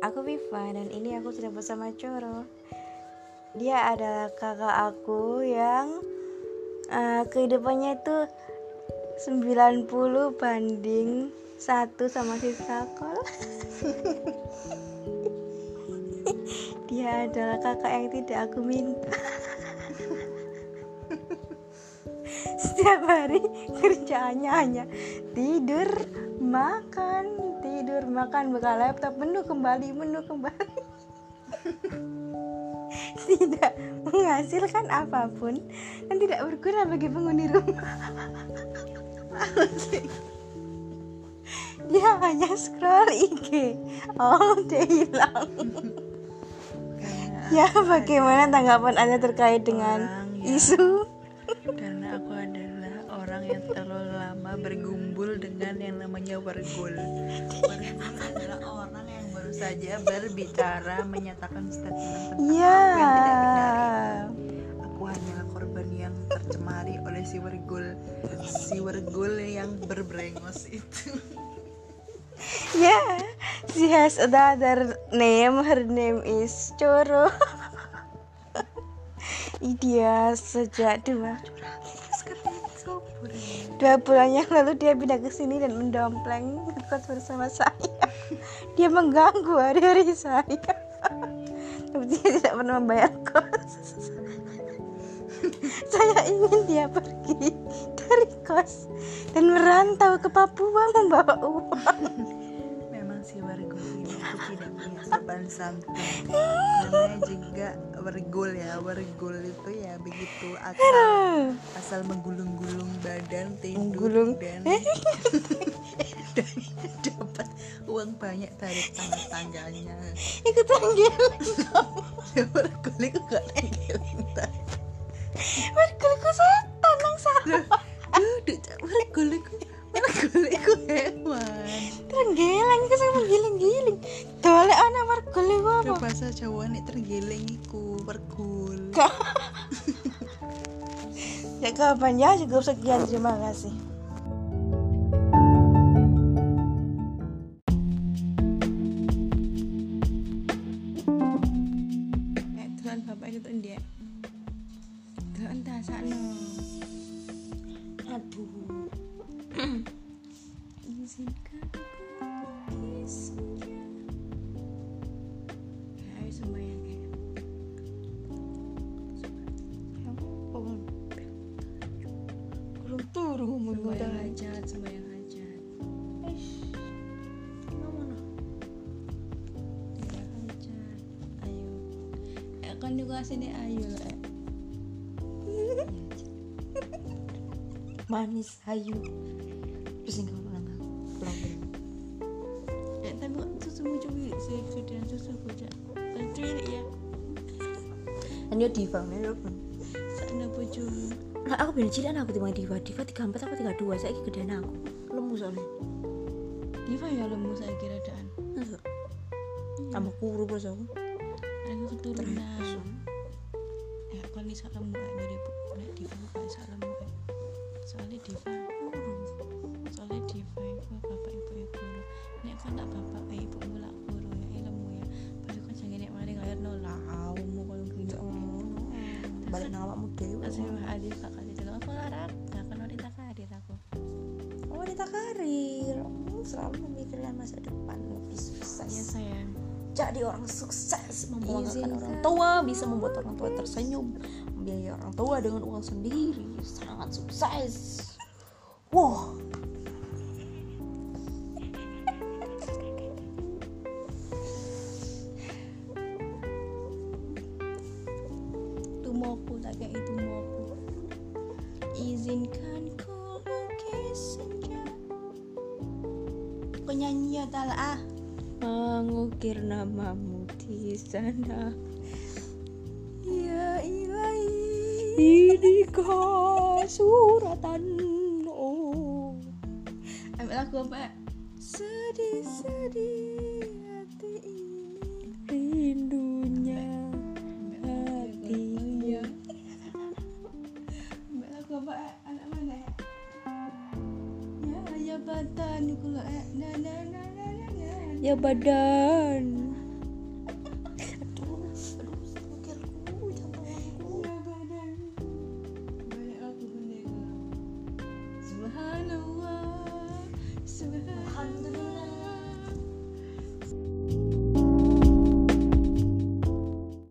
aku Viva dan ini aku sudah bersama Coro. Dia adalah kakak aku yang uh, kehidupannya itu 90 banding satu sama si Sakol. Dia adalah kakak yang tidak aku minta. Setiap hari kerjaannya hanya tidur, makan, tidur makan buka laptop menu kembali menu kembali. Tidak menghasilkan apa pun dan tidak berguna bagi penghuni rumah. Dia hanya scroll IG all day long ya bagaimana tanggapan anda terkait dengan isu? Karena aku adalah orang yang terlalu lama bergumpul dengan yang namanya wargul. Wargul adalah orang yang baru saja berbicara menyatakan statement tentang aku yang tidak benar. Aku hanyalah korban yang tercemari oleh si wargul. Si wargul yang berbrengos itu. Yeah she has another name. Her name is Coro dia sejak dua dua bulan yang lalu dia pindah ke sini dan mendompleng kos bersama saya. Dia mengganggu hari-hari saya. Tapi dia tidak pernah membayar kos. Saya ingin dia pergi dari kos dan merantau ke Papua membawa uang si warga ini aku tidak punya sopan santun. Namanya juga wargul ya wargul itu ya begitu asal asal menggulung-gulung badan tidur dan dan dapat uang banyak dari tangga tangganya ikut tanggilan ya wargul itu gak bahasa Jawa nih tergeleng iku wargul Ya kapan ya cukup sekian terima kasih. Eh, Tuhan Ayo sembahyang kayak turun ngomong sembahyang hajat sembahyang hajat ayo. Eh kan juga sini ayo Manis, ayu kamu pulang Pulang eh tapi kok susu mau cuy sih kemudian susu bocah kan cuy ya Ini diva, ini sana bocah Nah, aku bener cilik aku timbang diva. Diva 34 aku 32 Saya gedean aku. Lemu soalnya. Diva ya lemu saya kira daan Tambah kuru bos aku. Aku keturunan. Ya kan bisa lemu ya dari bu nek Diva Balik nang awakmu dewe Asli mah adil tak kasih dulu aku olahraga kan wanita karir aku. Oh, wanita karir Hmm, Selalu memikirkan masa depan Lebih sukses. Ya sayang. Jadi orang sukses Membanggakan Izinkan. orang tua Bisa membuat orang tua tersenyum Membiayai orang tua dengan uang sendiri. Sangat sukses. Wow tumoku tak kayak itu tumoku izinkan ku lukis senja. Penyanyi ya ah? Mengukir namamu di sana. Ya ilahi. Inikah suratan? Oh ambil lagu apa Sedih-sedih hati ini Ya badan